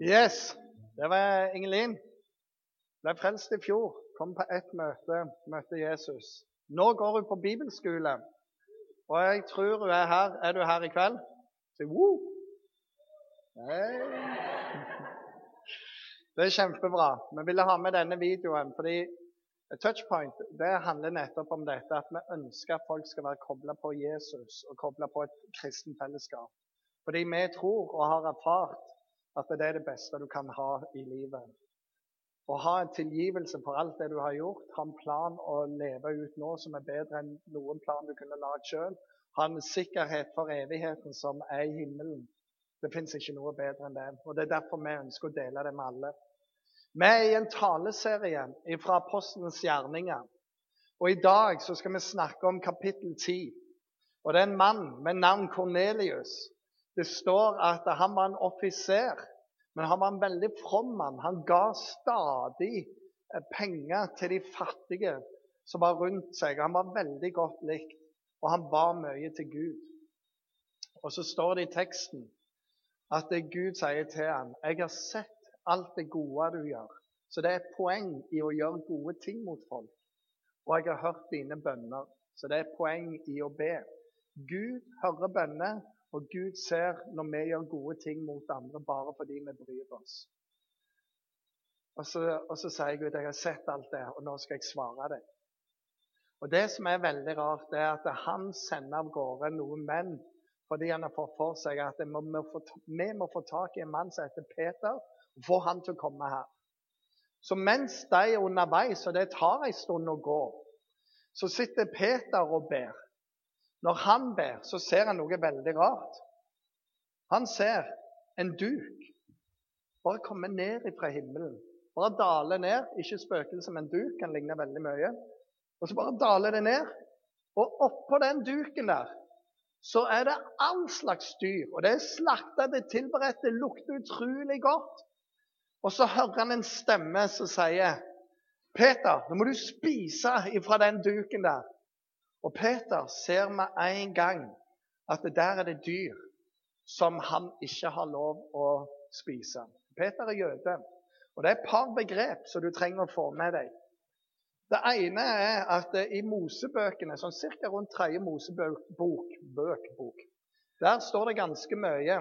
Yes, det var Ingelin. Ble frelst i fjor. Kom på ett møte, møtte Jesus. Nå går hun på bibelskole. Og jeg tror hun er her. Er du her i kveld? Så! Hei. Det er kjempebra. Vi ville ha med denne videoen fordi Touchpoint det handler nettopp om dette at vi ønsker at folk skal være kobla på Jesus og kobla på et kristent fellesskap. Fordi vi tror og har erfart at det er det beste du kan ha i livet. Å ha en tilgivelse for alt det du har gjort, ha en plan å leve ut nå som er bedre enn noen plan du kunne lagd sjøl. Ha en sikkerhet for evigheten som er i himmelen. Det fins ikke noe bedre enn det. Og Det er derfor vi ønsker å dele det med alle. Vi er i en taleserie fra Apostelens gjerninger. Og I dag så skal vi snakke om kapittel 10. Og Det er en mann med navn Kornelius det står at han var en offiser, men han var en veldig from mann. Han ga stadig eh, penger til de fattige som var rundt seg. Han var veldig godt likt, og han ba mye til Gud. Og så står det i teksten at Gud sier til ham, 'Jeg har sett alt det gode du gjør.' Så det er et poeng i å gjøre gode ting mot folk. Og jeg har hørt dine bønner. Så det er et poeng i å be. Gud hører bønner, og Gud ser når vi gjør gode ting mot andre bare fordi vi bryr oss. Og så, og så sier Gud jeg har sett alt det, og nå skal jeg svare deg. Og Det som er veldig rart, det er at han sender av gårde noen menn fordi han har fått for seg at må, må få, vi må få tak i en mann som heter Peter, og få han til å komme her. Så mens de er underveis, og det tar en stund å gå, så sitter Peter og ber. Når han ber, så ser han noe veldig rart. Han ser en duk bare komme ned fra himmelen. Bare dale ned. Ikke spøkelse, men duk. han ligner veldig mye. Og så bare daler det ned. Og oppå den duken der så er det all slags dyr. Og det er slakta, det er tilberedt, det lukter utrolig godt. Og så hører han en stemme som sier, 'Peter, nå må du spise ifra den duken der.' Og Peter ser med en gang at der er det dyr som han ikke har lov å spise. Peter er jøde. Og Det er et par begrep som du trenger å få med deg. Det ene er at i Mosebøkene, sånn ca. rundt tredje Mosebok, bøk, bok, der står det ganske mye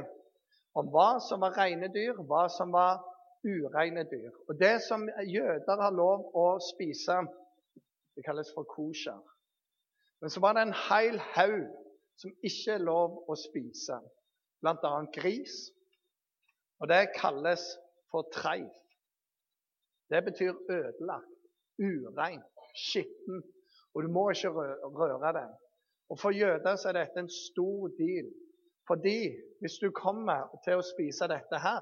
om hva som var rene dyr, hva som var ureine dyr. Og Det som jøder har lov å spise, det kalles for kosher. Men så var det en hel haug som ikke er lov å spise, bl.a. gris. Og det kalles for treif. Det betyr ødelagt, urein, skitten. Og du må ikke røre det. Og For jøder så er dette en stor deal. Fordi hvis du kommer til å spise dette her,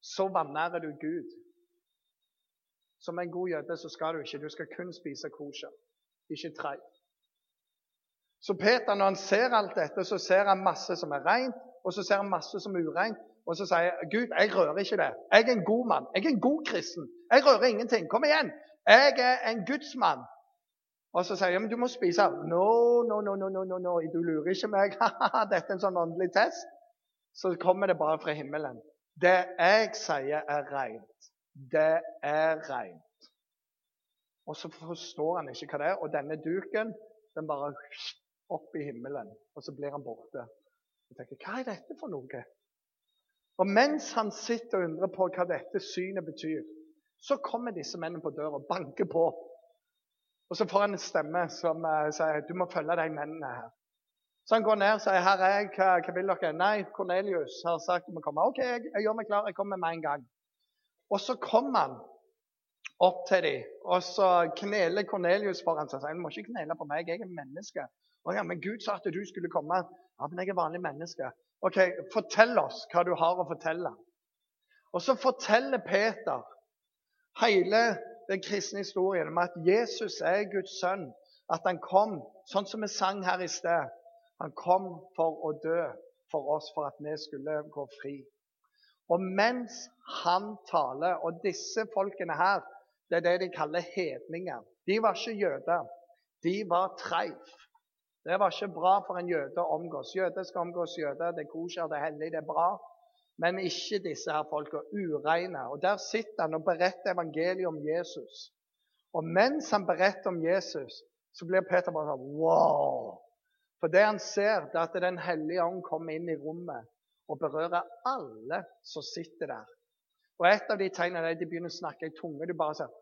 så vanærer du Gud. Som en god jøde så skal du ikke. Du skal kun spise kosher ikke tre. Så Peter, når han ser alt dette, så ser han masse som er rent, og så ser han masse som er ureint. Og så sier han, Gud, jeg rører ikke det. Jeg er en god mann. Jeg er en god kristen. Jeg rører ingenting. Kom igjen! Jeg er en gudsmann. Og så sier jeg, men du må spise. No, no, no, no, no, no. Du lurer ikke meg. Dette er en sånn åndelig test. Så kommer det bare fra himmelen. Det jeg sier, er rent. Det er rent. Og så forstår han ikke hva det er. Og denne duken den bare opp i himmelen, og så blir han borte. Jeg tenker, Hva er dette for noe? Og Mens han sitter og undrer på hva dette synet betyr, så kommer disse mennene på døra og banker på. Og Så får han en stemme som uh, sier du må følge de mennene her. Så han går ned og sier her er jeg, hva vil dere? Nei, Cornelius har sagt du må komme. OK, jeg, jeg gjør meg klar. Jeg kommer med en gang. Og så kommer han opp til dem. Og så kneler Kornelius foran seg og du må ikke knele på meg, jeg er menneske. Å ja, men Gud sa at du skulle komme. Ja, men jeg er vanlig menneske. Ok, Fortell oss hva du har å fortelle. Og så forteller Peter hele den kristne historien om at Jesus er Guds sønn. At han kom, sånn som vi sang her i sted. Han kom for å dø for oss, for at vi skulle gå fri. Og mens han taler, og disse folkene her det er det de kaller hedninger. De var ikke jøder. De var treif. Det var ikke bra for en jøde å omgås. Jøder skal omgås jøder. Det er kosher, det er hellig, det er bra. men ikke disse her folka. Ureine. Og Der sitter han og beretter evangeliet om Jesus. Og mens han beretter om Jesus, så blir Peter bare sånn Wow! For det han ser, det er at Den hellige ånd kommer inn i rommet og berører alle som sitter der. Og Et av de tegnene er at de begynner å snakke i tunge. Du bare sier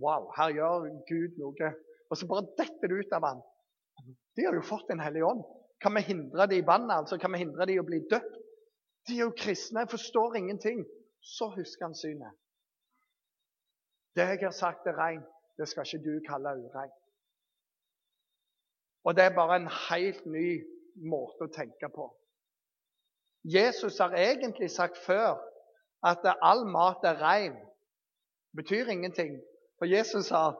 Wow, her gjør Gud noe. Og så bare detter det ut av ham. De har jo fått Den hellige ånd. Kan vi hindre dem i vannet? altså Kan vi hindre dem i å bli døpt? De er jo kristne, forstår ingenting. Så husker han synet. Det jeg har sagt er reint, det skal ikke du kalle ureint. Og det er bare en helt ny måte å tenke på. Jesus har egentlig sagt før at all mat er ren. Betyr ingenting. For Jesus sa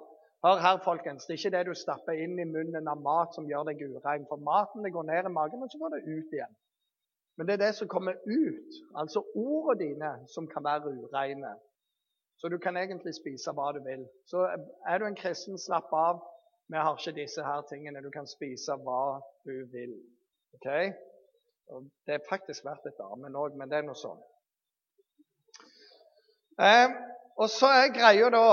Hør her, folkens, det er ikke det du stapper inn i munnen av mat som gjør deg urein. For maten det går ned i magen, og så går det ut igjen. Men det er det som kommer ut, altså ordene dine, som kan være ureine. Så du kan egentlig spise hva du vil. Så er du en kristen, slapp av. Vi har ikke disse her tingene. Du kan spise hva du vil. Ok? Og det er faktisk verdt et armen òg, men det er nå sånn. Eh, og så er greia da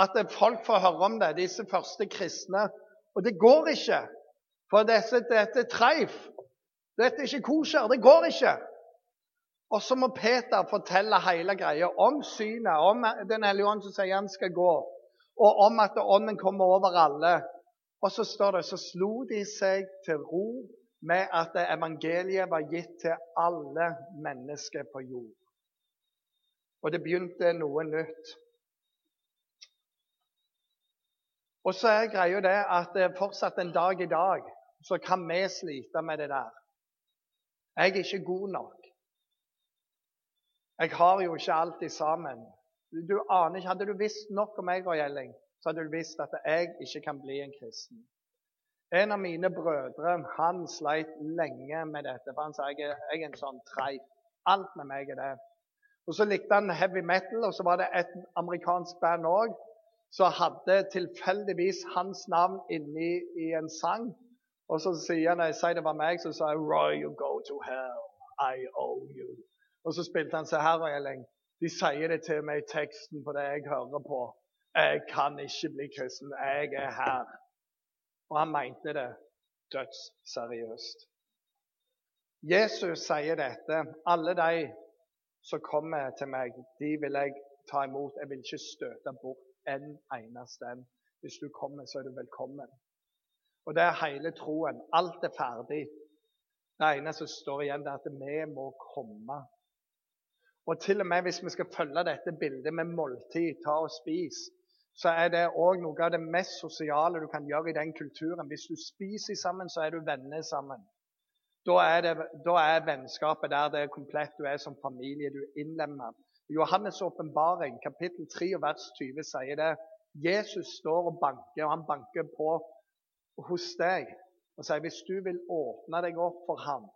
at folk får høre om det, disse første kristne. Og det går ikke. For dette, dette er treif. Dette er ikke kosher. Det går ikke. Og så må Peter fortelle hele greia om synet, om Den hellige ånd som sier han skal gå, og om at ånden kommer over alle. Og så står det så slo de seg til ro med at evangeliet var gitt til alle mennesker på jord. Og det begynte noe nytt. Og så er greia det at fortsatt en dag i dag så kan vi slite med det der. Jeg er ikke god nok. Jeg har jo ikke alltid sammen. Du aner ikke, Hadde du visst nok om meg, Roy Elling, så hadde du visst at jeg ikke kan bli en kristen. En av mine brødre han sleit lenge med dette. for Han sa jeg, jeg er en sånn treig. Alt med meg er det. Og Så likte han heavy metal, og så var det et amerikansk band òg som hadde tilfeldigvis hans navn inni i en sang. Og så sier han, jeg sier det var meg, så sa jeg 'Roy, you go to hell. I owe you'. Og så spilte han seg her, Elling. De sier det til meg i teksten på det jeg hører på. Jeg kan ikke bli kristen. Jeg er her. Og han mente det dødsseriøst. Jesus sier dette. Alle de som kommer til meg, de vil jeg ta imot. Jeg vil ikke støte bort en eneste en. Hvis du kommer, så er du velkommen. Og det er hele troen. Alt er ferdig. Det ene som står igjen, det er at vi må komme. Og til og med hvis vi skal følge dette bildet med måltid, ta og spis, så er det òg noe av det mest sosiale du kan gjøre i den kulturen. Hvis du spiser sammen, så er du venner sammen. Da er, det, da er vennskapet der det er komplett. Du er som familie. Du er innlemmet. Johannes' åpenbaring, kapittel 3 vers 20, sier det. Jesus står og banker, og han banker på hos deg og sier hvis du vil åpne deg opp for ham,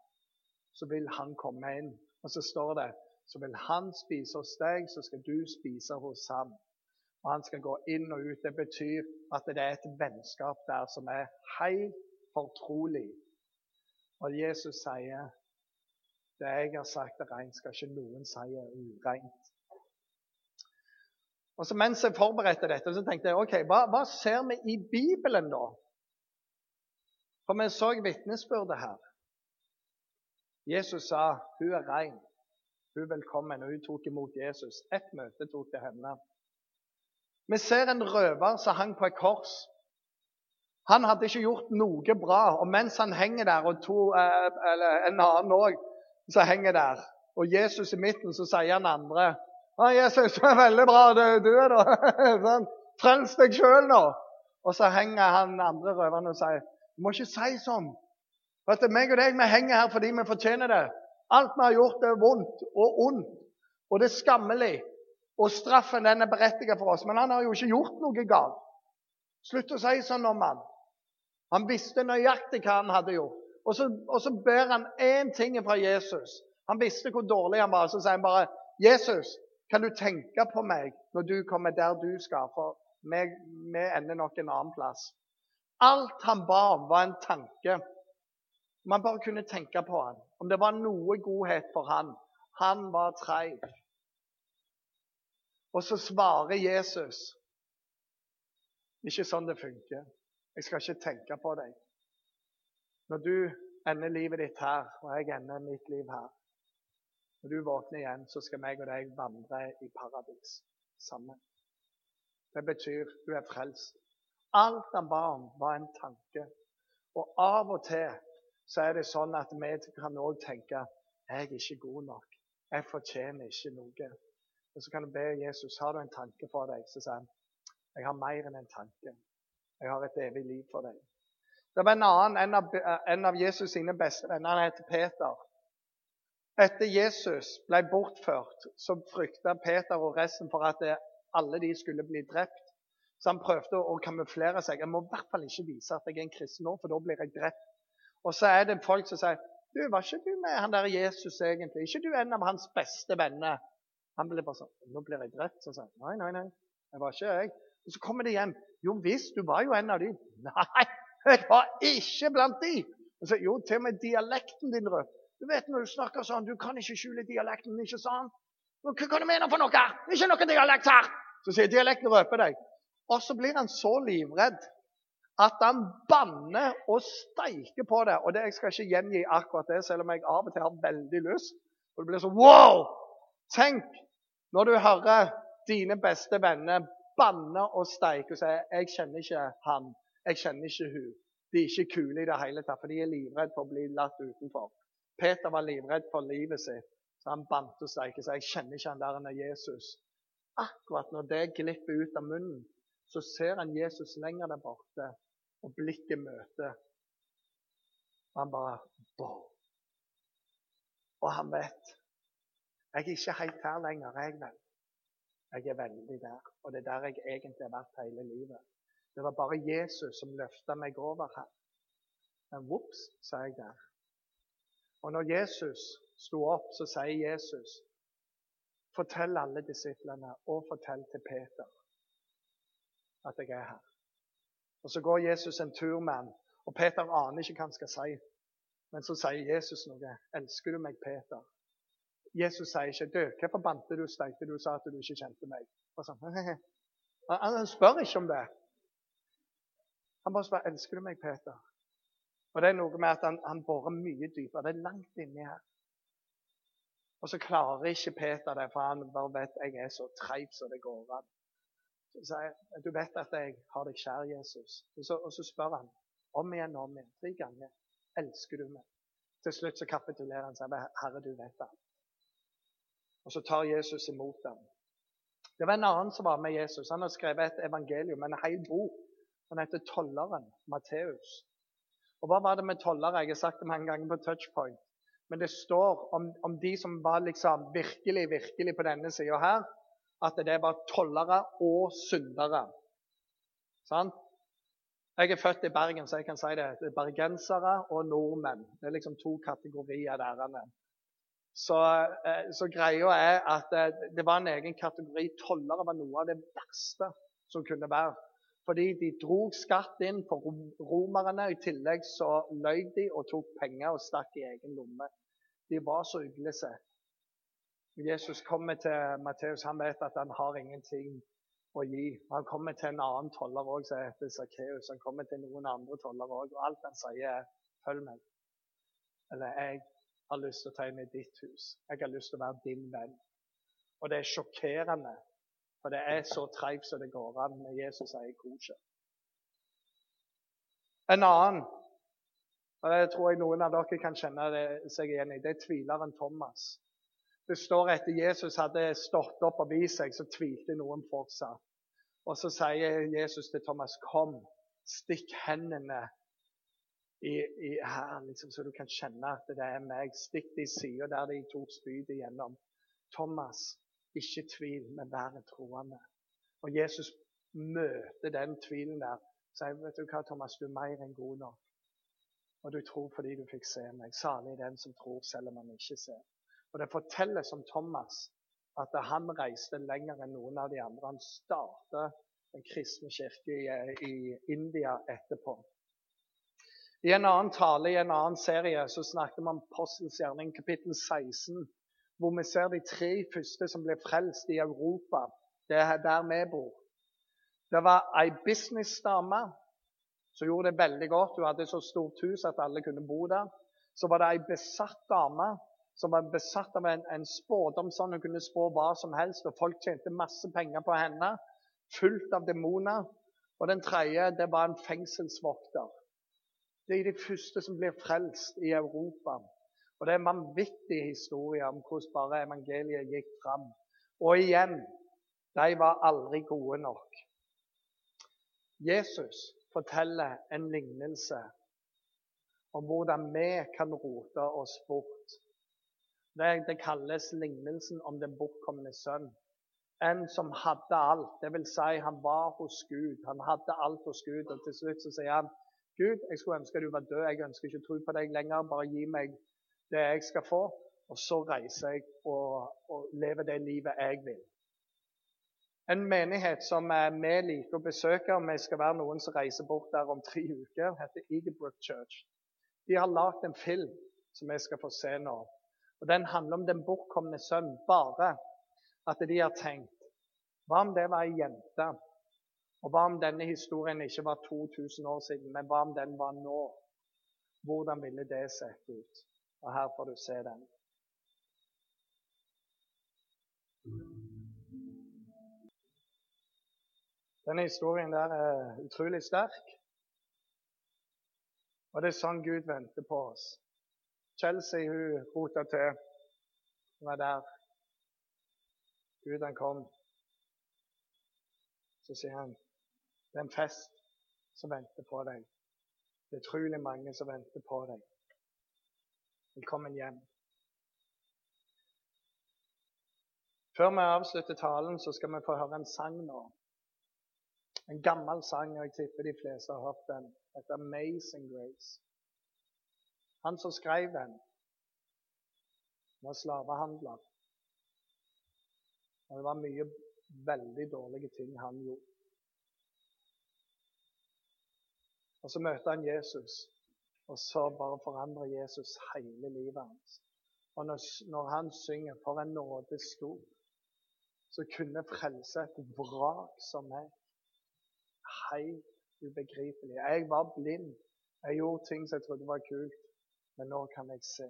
så vil han komme inn. Og så står det så vil han spise hos deg, så skal du spise hos ham. Og han skal gå inn og ut. Det betyr at det er et vennskap der som er helt fortrolig. Og Jesus sier det jeg har sagt er rent, skal ikke noen si er ureint. Og så Mens jeg forberedte dette, så tenkte jeg ok, hva, hva ser vi i Bibelen da? For vi så vitnesbyrdet her. Jesus sa hun er rein, hun er velkommen, og hun tok imot Jesus. Ett møte tok til henne. Vi ser en røver som hang på et kors. Han hadde ikke gjort noe bra. Og mens han henger der, og to, eh, eller en annen òg, som henger der. Og Jesus i midten, så sier han andre ja, 'Jesus, det er veldig bra du, du er da. Frels deg sjøl nå.' Og så henger han andre røveren og sier 'Du må ikke si sånn.' For at meg og deg vi henger her fordi vi fortjener det. Alt vi har gjort, er vondt og ondt. Og det er skammelig. Og straffen den er berettiget for oss. Men han har jo ikke gjort noe galt. Slutt å si sånn om han. Han visste nøyaktig hva han hadde gjort. Og så, og så ber han én ting fra Jesus. Han visste hvor dårlig han var. Så sier han bare, 'Jesus, kan du tenke på meg når du kommer der du skal?' For vi ender nok en annen plass. Alt han ba om, var en tanke. Man bare kunne tenke på han. Om det var noe godhet for han. Han var treig. Og så svarer Jesus Ikke sånn det funker. Jeg skal ikke tenke på deg. Når du ender livet ditt her, og jeg ender mitt liv her Når du våkner igjen, så skal meg og deg vandre i paradis sammen. Det betyr du er frelst. Alt han ba om, var en tanke. Og av og til så er det sånn at vi kan òg tenke jeg er ikke god nok. Jeg fortjener ikke noe. Og Så kan du be Jesus har du en tanke for deg. Så sier han jeg har mer enn en tanke. Jeg har et evig liv for deg. Det var en annen, en av, en av Jesus sine beste venner. Han heter Peter. Etter Jesus ble bortført, så frykta Peter og resten for at det, alle de skulle bli drept. Så han prøvde å kamuflere seg. Jeg må i hvert fall ikke vise at jeg er en kristen nå, for da blir jeg drept. Og så er det folk som sier du, Var ikke du med han der Jesus egentlig? Ikke du en av hans beste venner? Han ble bare sånn Nå blir jeg drept. Så sa han nei, nei, nei. Det var ikke jeg. Og Så kommer de hjem. Jo visst, du var jo en av de. Nei, jeg var ikke blant de! Og så, jo, til og med dialekten din rød. Du vet når du snakker sånn, du kan ikke skjule dialekten, ikke sant? Hva kan du mene for noe? Ikke noe dialekt her! Så sier dialekten røper deg. Og så blir han så livredd at han banner og steiker på det. Og det, Jeg skal ikke gjengi akkurat det, selv om jeg av og til har veldig lyst. Og det blir sånn Wow! Tenk når du hører dine beste venner banne og steike og si 'Jeg kjenner ikke han. Jeg kjenner ikke hun. De er ikke kule i det hele tatt, for de er livredde for å bli latt utenfor. Peter var livredd for livet sitt, så han bandt og steike sa 'Jeg kjenner ikke han der han er Jesus.' Akkurat når det glipper ut av munnen, så ser han Jesus lenger der borte, og blikket møter. Og han bare Boom. Og han vet jeg er ikke helt her lenger, jeg, vel. Jeg er veldig der. Og det er der jeg egentlig har vært hele livet. Det var bare Jesus som løfta meg over her. Men vops, sa jeg der. Og når Jesus sto opp, så sier Jesus Fortell alle disiplene, og fortell til Peter at jeg er her. Og Så går Jesus en tur med han, og Peter aner ikke hva han skal si. Men så sier Jesus noe. 'Elsker du meg, Peter?' Jesus sier ikke 'Du, hvorfor bandt du og steikte du og sa at du ikke kjente meg?' Sånn, han spør ikke om det. Han bare spør 'Elsker du meg, Peter?' Og Det er noe med at han, han borer mye dypere. Det er langt inni her. Og så klarer ikke Peter det, for han bare vet jeg er så treig som det går an. Så sier 'Du vet at jeg har deg kjær, Jesus.' Og så, og så spør han om igjen og om igjen, tre ganger. 'Elsker du meg?' Til slutt så kapitulerer han seg. 'Herre, du vet det.' Og så tar Jesus imot ham. Det var en annen som var med Jesus. Han har skrevet et evangelium, en hel bok. Han heter tolleren Matteus. Og Hva var det med tollere? Jeg har sagt det mange ganger på touchpoint. Men det står om, om de som var liksom virkelig, virkelig på denne sida her, at det var tollere og syndere. Sant? Jeg er født i Bergen, så jeg kan si det. det er bergensere og nordmenn. Det er liksom to kategorier der. Så, eh, så greia er at eh, det var en egen kategori. Tollere var noe av det verste som kunne være. Fordi de dro skatt inn for romerne. I tillegg så løy de og tok penger og stakk i egen lomme. De var så uglese. Jesus kommer til Matteus. Han vet at han har ingenting å gi. Han kommer til en annen toller òg, som heter Sakkeus. Han kommer til noen andre tollere òg. Og alt han sier, er 'følg meg'. Eller 'jeg har lyst til å ta inn i ditt hus'. 'Jeg har lyst til å være din venn'. Og det er sjokkerende for det er så treigt som det går an når Jesus er i koset. En annen, og det tror jeg noen av dere kan kjenne seg igjen i, det er tvileren Thomas. Det står etter Jesus hadde stått opp og vist seg, så tvilte noen fortsatt. Og så sier Jesus til Thomas, 'Kom, stikk hendene i, i Herren, liksom, så du kan kjenne at det er meg. Stikk de sida der de tok spydet igjennom. Thomas, ikke tvil, men vær troende. Og Jesus møter den tvilen der. Sier, vet du hva, Thomas, du er mer enn god nok. Og du tror fordi du fikk se meg. Salig den som tror, selv om han ikke ser. Og Det fortelles om Thomas at han reiste lenger enn noen av de andre. Han startet en kristne kirke i, i India etterpå. I en annen tale i en annen serie så snakket vi om Postens gjerning, kapittel 16 hvor vi ser de tre første som ble frelst i Europa. Det er der vi bor. Det var ei businessdame som gjorde det veldig godt. Hun hadde så stort hus at alle kunne bo der. Så var det ei besatt dame som var besatt av en, en spådom sånn hun kunne spå hva som helst. Og folk tjente masse penger på henne, fullt av demoner. Og den tredje det var en fengselsvokter. Det er de første som blir frelst i Europa. Og Det er en vanvittig historie om hvordan bare evangeliet gikk fram. Og igjen de var aldri gode nok. Jesus forteller en lignelse om hvordan vi kan rote oss bort. Det, det kalles lignelsen om den bortkomne sønn. En som hadde alt. Det vil si, han var hos Gud. Han hadde alt hos Gud. Og til slutt så sier han Gud, jeg skulle ønske du var død. Jeg ønsker ikke å tro på deg lenger. Bare gi meg det jeg skal få. Og så reiser jeg og, og lever det livet jeg vil. En menighet som vi liker å besøke, og vi skal være noen som reiser bort der om tre uker, heter Eaglebrook Church. De har lagd en film som vi skal få se nå. Og Den handler om den bortkomne sønn. Bare at de har tenkt Hva om det var ei jente? Og hva om denne historien ikke var 2000 år siden, men hva om den var nå? Hvordan ville det sett ut? Og her får du se den. Denne historien der er utrolig sterk. Og det er sånn Gud venter på oss. Chelsea hun rota til. Hun var der. Gud han kom. Så sier han det er en fest som venter på deg. Det er utrolig mange som venter på deg. Velkommen hjem. Før vi avslutter talen, så skal vi få høre en sang nå. En gammel sang, og jeg tipper de fleste har hørt den. Et 'Amazing Grace'. Han som skrev den, var slavehandler. Og det var mye veldig dårlige ting han gjorde. Og Så møter han Jesus, og så bare forandrer Jesus hele livet hans. Og når, når han synger 'For en nåde stor', så kunne frelse et vrak som meg helt ubegripelig. Jeg var blind. Jeg gjorde ting som jeg trodde var kult, men nå kan jeg se.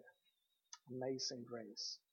Amazing grace.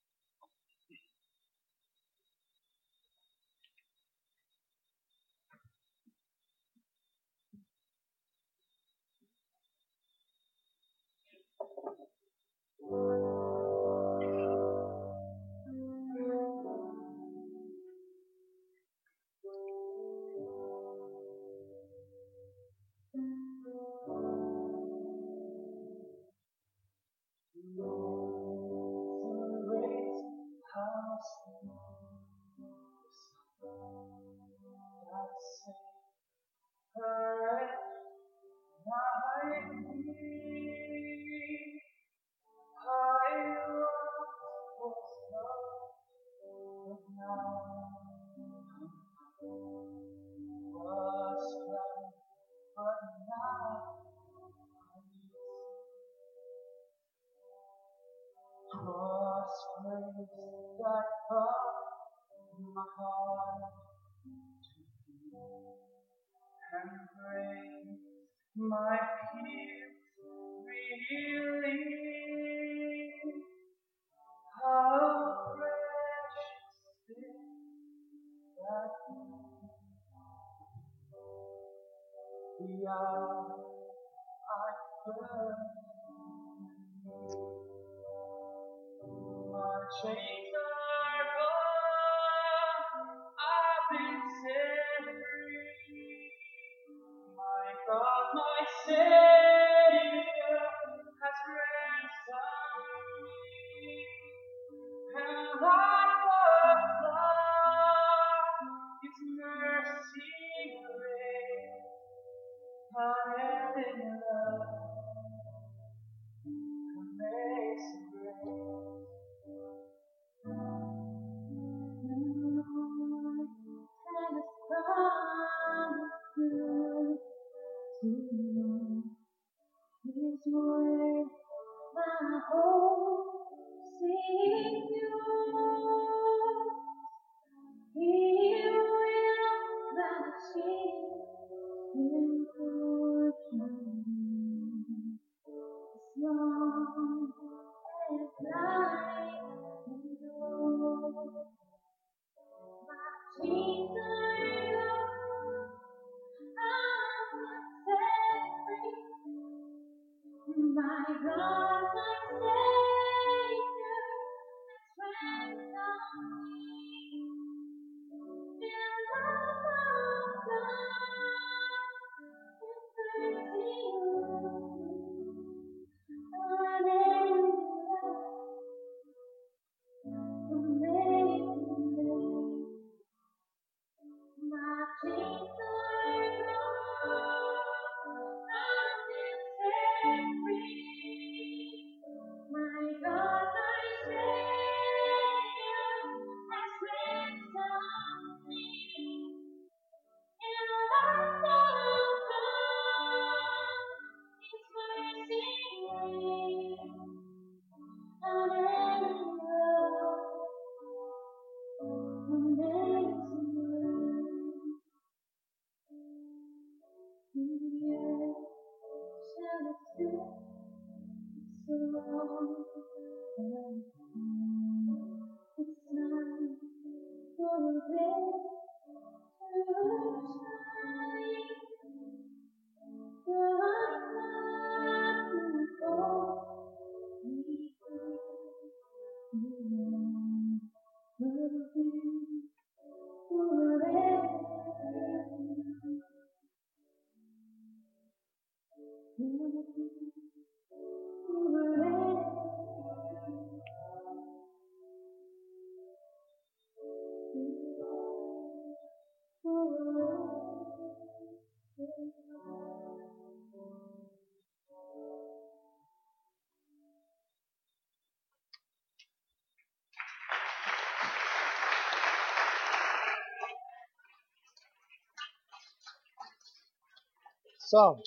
Så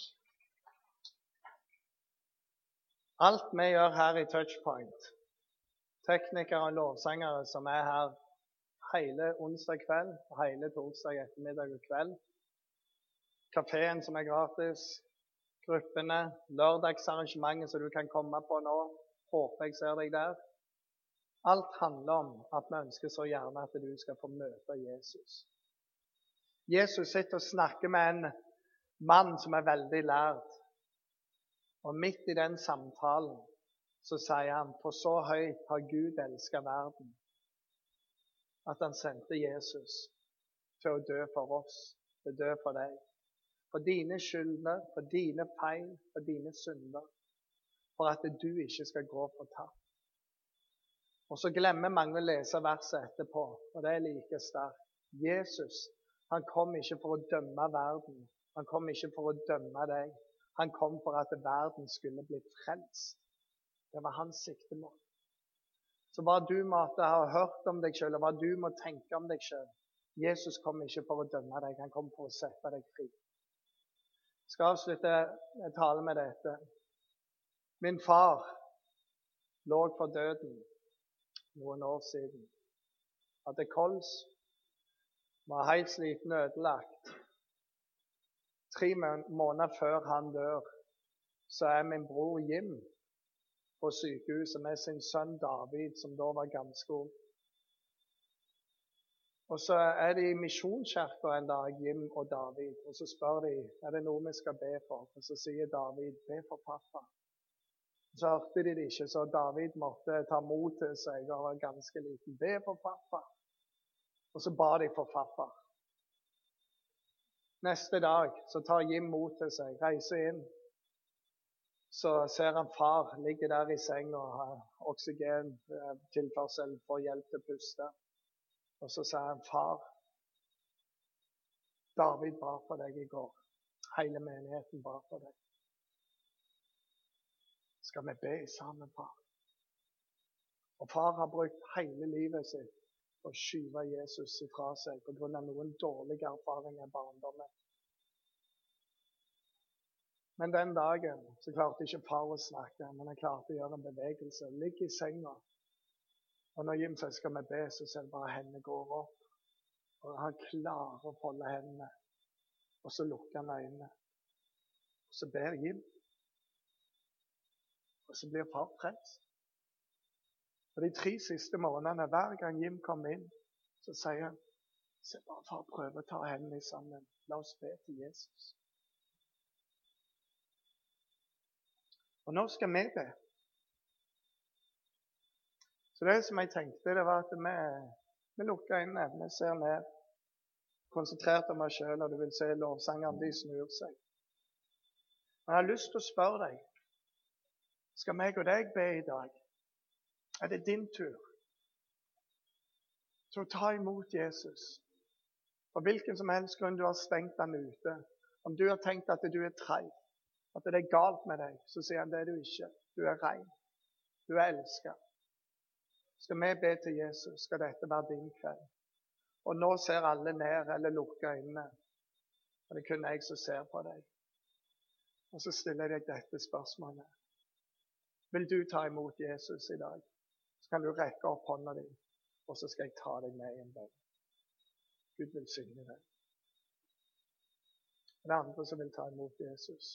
Alt vi gjør her i Touchpoint, teknikere og lovsangere som er her hele onsdag kveld og hele torsdag ettermiddag og kveld, kafeen som er gratis, gruppene, lørdagsarrangementet som du kan komme på nå, håper jeg ser deg der. Alt handler om at vi ønsker så gjerne at du skal få møte Jesus. Jesus sitter og snakker med en mann som er veldig lært. Og midt i den samtalen så sier han på så høyt har Gud elska verden at han sendte Jesus til å dø for oss, til å dø for deg. For dine skyldner, for dine feil, for dine synder. For at du ikke skal gå fortapt. Og så glemmer mange å lese verset etterpå, og det er like sterkt. Jesus han kom ikke for å dømme verden. Han kom ikke for å dømme deg. Han kom for at verden skulle bli frelst. Det var hans siktemål. Så hva du måtte ha hørt om deg sjøl, og hva du må tenke om deg sjøl Jesus kom ikke for å dømme deg, han kom for å sette deg fri. Jeg skal avslutte en tale med dette. Min far lå for døden noen år siden. Hadde kols, var helt sliten og ødelagt. Tre måneder før han dør, så er min bror Jim på sykehuset med sin sønn David, som da var ganske ung. Og Så er de i Misjonskirka en dag, Jim og David, og så spør de er det noe vi skal be for. Og Så sier David be for pappa. Så hørte de det ikke, så David måtte ta mot til seg og var ganske liten. Be for pappa. Og så ba de for pappa. Neste dag så tar Jim mot til seg, reiser inn. Så ser han far ligge der i senga og har oksygentilførsel for hjelp til å puste. Og så sier han, 'Far, David ba for deg i går. Hele menigheten ba for deg. Skal vi be sammen, far?' Og far har brukt hele livet sitt å skyve Jesus ifra seg pga. noen dårlige erfaringer i barndommen. Men den dagen så klarte ikke far å snakke, men han klarte å gjøre en bevegelse. Ligge i senga. Og når Jim sier skal vi be, så ser han bare hendene går opp. Og han klarer å holde hendene. Og så lukker han øynene. Og så ber Jim. Og så blir far frelst. Og De tre siste månedene, hver gang Jim kom inn, så sier han Se bare far prøve å ta hendene sammen. La oss be til Jesus. Og nå skal vi be. Så det som jeg tenkte, det var at vi, vi lukker øynene, vi ser ned. Konsentrert om oss sjøl, og du vil se lovsangerne de snur seg. Men jeg har lyst til å spørre deg Skal meg og deg be i dag? Er det din tur til å ta imot Jesus? For hvilken som helst grunn du har stengt ham ute, om du har tenkt at du er treig, at det er galt med deg, så sier han det er du ikke. Du er rein. Du er elska. Skal vi be til Jesus, skal dette være din kveld. Og nå ser alle ned eller lukker øynene. Og det er kun jeg som ser på deg. Og så stiller jeg deg dette spørsmålet. Vil du ta imot Jesus i dag? Kan du rekke opp hånda di, og så skal jeg ta deg med i en bønn. Gud vil synge deg. Er andre som vil ta imot Jesus.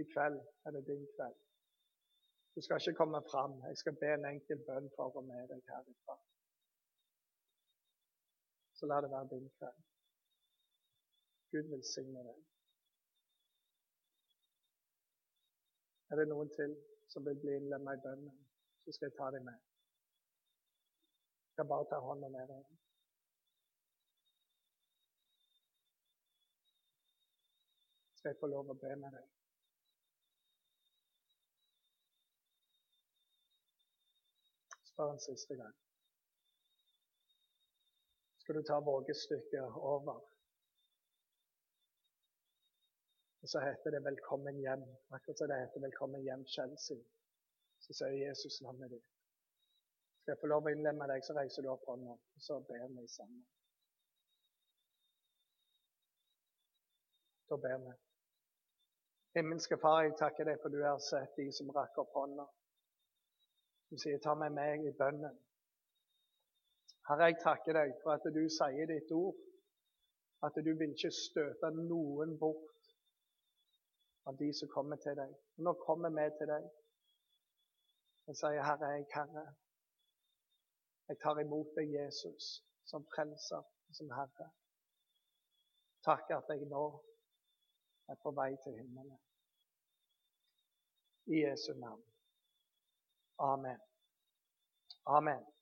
I kveld er det din kveld. Du skal ikke komme fram. Jeg skal be en enkel bønn for å med deg herifra. Så la det være din kveld. Gud velsigne deg. Er det noen til som vil bli innlemmet i bønnen, så skal jeg ta deg med. Skal bare ta hånda med deg. Skal jeg få lov å be med deg? Spør en siste gang. Skal du ta vågestykket over? Og så heter det 'Velkommen hjem'. Akkurat som det heter 'Velkommen hjem, Chelsea'. Så sier Jesus navnet ditt. Skal jeg få lov å innlemme deg, så reiser du opp hånda, og så ber vi sammen. Da ber vi. Himmelske Far, jeg takker deg for du har sett de som rakk opp hånda. Du sier 'ta med meg i bønnen'. Herre, jeg takker deg for at du sier ditt ord. At du vil ikke støte noen bort av de som kommer til deg. Nå kommer vi til deg. Jeg sier, Herre, jeg Herre. Jeg tar imot deg, Jesus, som frelser som Herre. Takk at jeg nå er på vei til himmelen. I Jesu navn. Amen. Amen.